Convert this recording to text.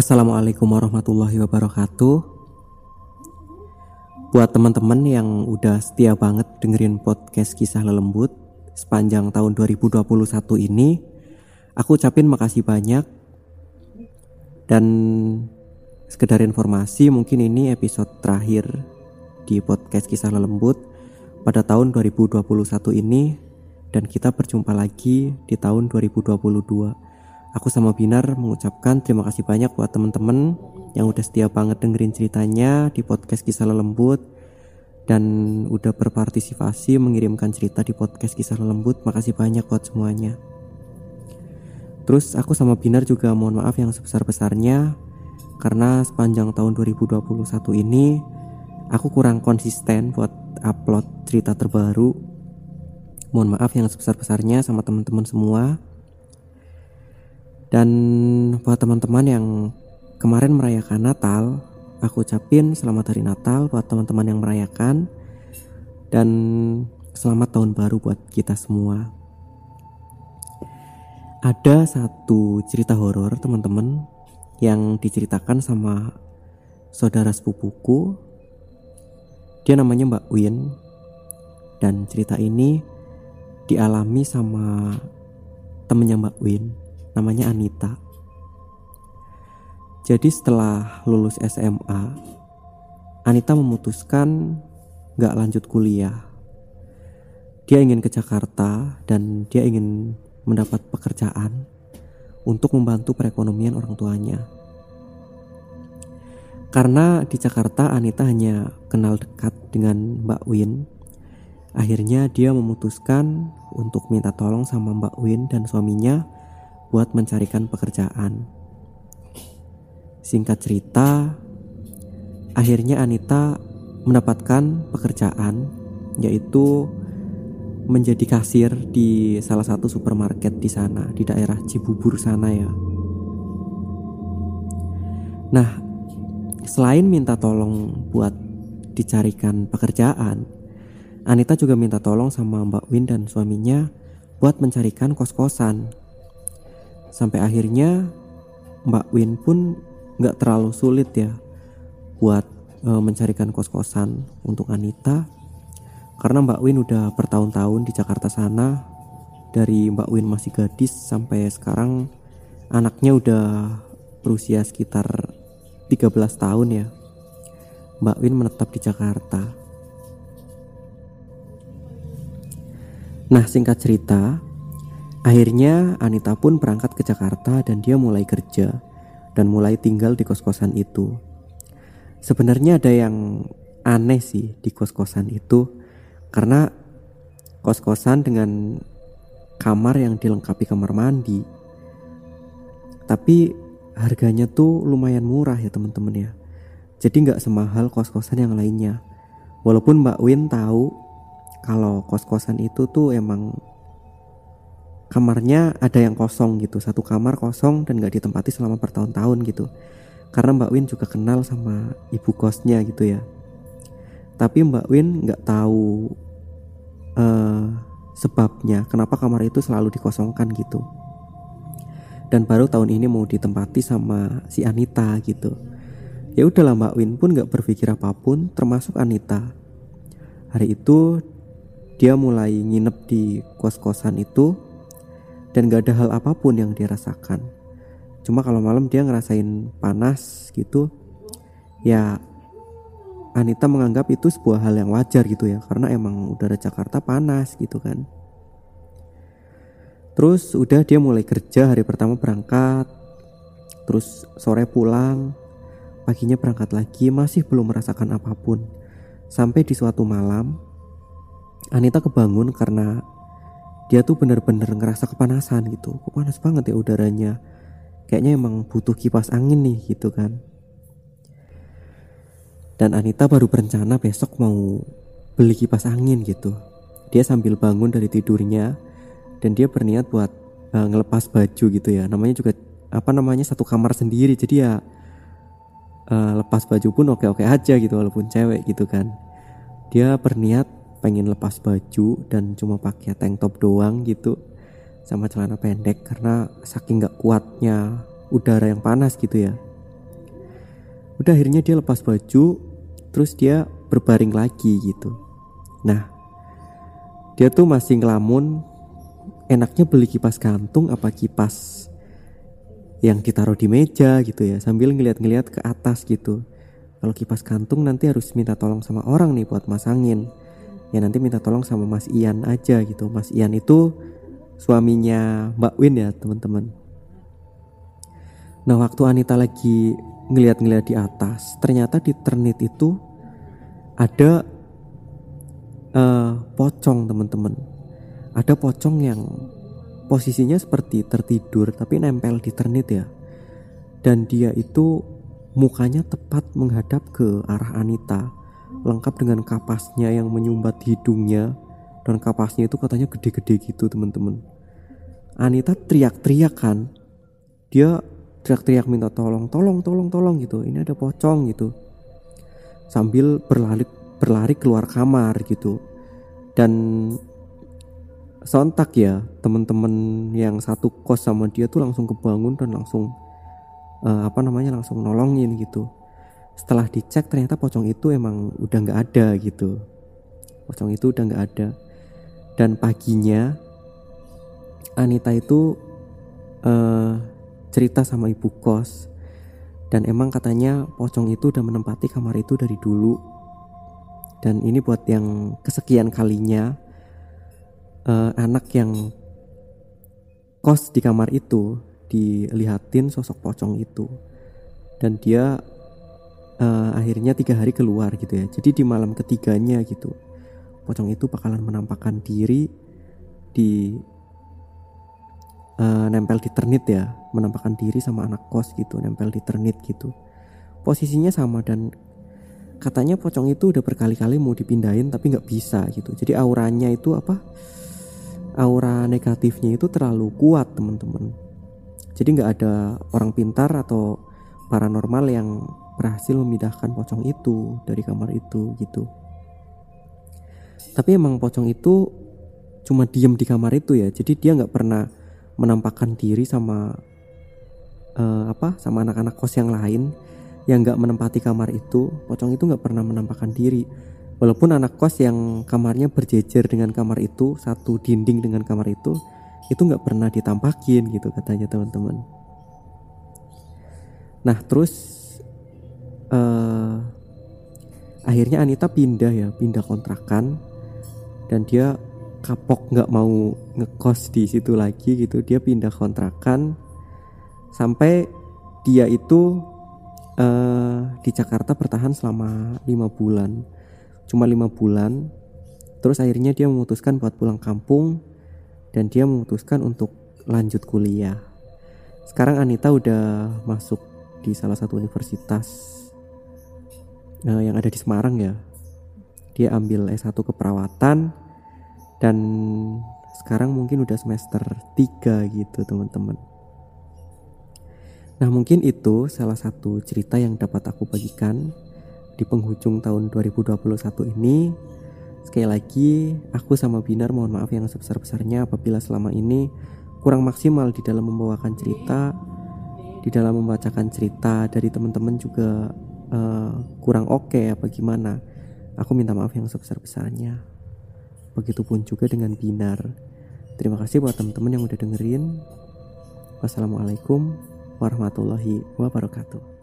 Assalamualaikum warahmatullahi wabarakatuh. Buat teman-teman yang udah setia banget dengerin podcast kisah lelembut sepanjang tahun 2021 ini, aku ucapin makasih banyak. Dan sekedar informasi, mungkin ini episode terakhir di podcast kisah lelembut pada tahun 2021 ini dan kita berjumpa lagi di tahun 2022. Aku sama Binar mengucapkan terima kasih banyak buat teman-teman yang udah setia banget dengerin ceritanya di podcast kisah lembut dan udah berpartisipasi mengirimkan cerita di podcast kisah lembut. Makasih banyak buat semuanya. Terus aku sama Binar juga mohon maaf yang sebesar-besarnya karena sepanjang tahun 2021 ini aku kurang konsisten buat upload cerita terbaru. Mohon maaf yang sebesar-besarnya sama teman-teman semua. Dan buat teman-teman yang kemarin merayakan Natal, aku ucapin selamat hari Natal buat teman-teman yang merayakan dan selamat tahun baru buat kita semua. Ada satu cerita horor teman-teman yang diceritakan sama saudara sepupuku. Dia namanya Mbak Win dan cerita ini dialami sama temennya Mbak Win namanya Anita. Jadi setelah lulus SMA, Anita memutuskan gak lanjut kuliah. Dia ingin ke Jakarta dan dia ingin mendapat pekerjaan untuk membantu perekonomian orang tuanya. Karena di Jakarta Anita hanya kenal dekat dengan Mbak Win, akhirnya dia memutuskan untuk minta tolong sama Mbak Win dan suaminya buat mencarikan pekerjaan. Singkat cerita, akhirnya Anita mendapatkan pekerjaan yaitu menjadi kasir di salah satu supermarket di sana, di daerah Cibubur sana ya. Nah, selain minta tolong buat dicarikan pekerjaan, Anita juga minta tolong sama Mbak Win dan suaminya buat mencarikan kos-kosan sampai akhirnya Mbak Win pun nggak terlalu sulit ya buat e, mencarikan kos-kosan untuk Anita. Karena Mbak Win udah bertahun-tahun di Jakarta sana dari Mbak Win masih gadis sampai sekarang anaknya udah berusia sekitar 13 tahun ya. Mbak Win menetap di Jakarta. Nah singkat cerita Akhirnya Anita pun berangkat ke Jakarta dan dia mulai kerja dan mulai tinggal di kos-kosan itu. Sebenarnya ada yang aneh sih di kos-kosan itu karena kos-kosan dengan kamar yang dilengkapi kamar mandi. Tapi harganya tuh lumayan murah ya teman-teman ya. Jadi nggak semahal kos-kosan yang lainnya. Walaupun Mbak Win tahu kalau kos-kosan itu tuh emang kamarnya ada yang kosong gitu. Satu kamar kosong dan gak ditempati selama bertahun-tahun gitu. Karena Mbak Win juga kenal sama ibu kosnya gitu ya. Tapi Mbak Win nggak tahu uh, sebabnya kenapa kamar itu selalu dikosongkan gitu. Dan baru tahun ini mau ditempati sama si Anita gitu. Ya udahlah Mbak Win pun nggak berpikir apa pun termasuk Anita. Hari itu dia mulai nginep di kos-kosan itu dan gak ada hal apa pun yang dia rasakan. Cuma kalau malam dia ngerasain panas gitu ya Anita menganggap itu sebuah hal yang wajar gitu ya karena emang udara Jakarta panas gitu kan. Terus udah dia mulai kerja hari pertama berangkat terus sore pulang paginya berangkat lagi masih belum merasakan apa pun. Sampai di suatu malam Anita kebangun karena dia tuh bener-bener ngerasa kepanasan gitu. Kok panas banget ya udaranya? Kayaknya emang butuh kipas angin nih gitu kan. Dan Anita baru berencana besok mau beli kipas angin gitu. Dia sambil bangun dari tidurnya dan dia berniat buat uh, ngelepas baju gitu ya. Namanya juga apa namanya satu kamar sendiri. Jadi ya uh, lepas baju pun oke-oke aja gitu walaupun cewek gitu kan. Dia berniat pengen lepas baju dan cuma pakai tank top doang gitu sama celana pendek karena saking nggak kuatnya udara yang panas gitu ya. Udah akhirnya dia lepas baju terus dia berbaring lagi gitu. Nah dia tuh masih ngelamun enaknya beli kipas gantung apa kipas yang ditaruh di meja gitu ya sambil ngeliat-ngeliat ke atas gitu. Kalau kipas gantung nanti harus minta tolong sama orang nih buat masangin ya nanti minta tolong sama Mas Ian aja gitu. Mas Ian itu suaminya Mbak Win ya teman-teman. Nah waktu Anita lagi ngeliat-ngeliat di atas ternyata di ternit itu ada uh, pocong teman-teman. Ada pocong yang posisinya seperti tertidur tapi nempel di ternit ya. Dan dia itu mukanya tepat menghadap ke arah Anita lengkap dengan kapasnya yang menyumbat hidungnya. Dan kapasnya itu katanya gede-gede gitu teman-teman. Anita teriak-teriak kan? Dia teriak-teriak minta tolong tolong tolong tolong gitu. Ini ada pocong gitu. Sambil berlari berlari keluar kamar gitu. Dan sontak ya teman-teman yang satu kos sama dia tuh langsung kebangun dan langsung uh, apa namanya langsung nolongin gitu setelah dicek ternyata pocong itu emang udah nggak ada gitu. Pocong itu udah nggak ada. Dan paginya Anita itu uh, cerita sama ibu kos. Dan emang katanya pocong itu udah menempati kamar itu dari dulu. Dan ini buat yang kesekian kalinya uh, anak yang kos di kamar itu dilihatin sosok pocong itu. Dan dia uh, akhirnya tiga hari keluar gitu ya. Jadi di malam ketiganya gitu pocong itu bakalan menampakkan diri di uh, nempel di ternit ya. Menampakkan diri sama anak kos gitu nempel di ternit gitu. Posisinya sama dan katanya pocong itu udah berkali-kali mau dipindahin tapi nggak bisa gitu. Jadi auranya itu apa? Aura negatifnya itu terlalu kuat teman-teman. Jadi nggak ada orang pintar atau paranormal yang berhasil memindahkan pocong itu dari kamar itu gitu. Tapi emang pocong itu cuma diem di kamar itu ya jadi dia nggak pernah menampakkan diri sama uh, apa sama anak-anak kos yang lain yang nggak menempati kamar itu. Pocong itu nggak pernah menampakkan diri. Walaupun anak kos yang kamarnya berjejer dengan kamar itu, satu dinding dengan kamar itu, itu nggak pernah ditampakin gitu katanya teman-teman. Nah terus uh, akhirnya Anita pindah ya, pindah kontrakan. Dan dia kapok nggak mau ngekos di situ lagi gitu, dia pindah kontrakan sampai dia itu uh, di Jakarta bertahan selama lima bulan. Cuma lima bulan. Terus akhirnya dia memutuskan buat pulang kampung dan dia memutuskan untuk lanjut kuliah. Sekarang Anita udah masuk di salah satu universitas uh, yang ada di Semarang ya. Dia ambil S1 keperawatan dan sekarang mungkin udah semester 3 gitu teman-teman. Nah mungkin itu salah satu cerita yang dapat aku bagikan di penghujung tahun 2021 ini. Sekali lagi aku sama Binar mohon maaf yang sebesar-besarnya apabila selama ini kurang maksimal di dalam membawakan cerita di dalam membacakan cerita dari teman-teman juga uh, kurang oke okay, apa gimana. Aku minta maaf yang sebesar-besarnya. Begitupun juga dengan Binar. Terima kasih buat teman-teman yang udah dengerin. Wassalamualaikum warahmatullahi wabarakatuh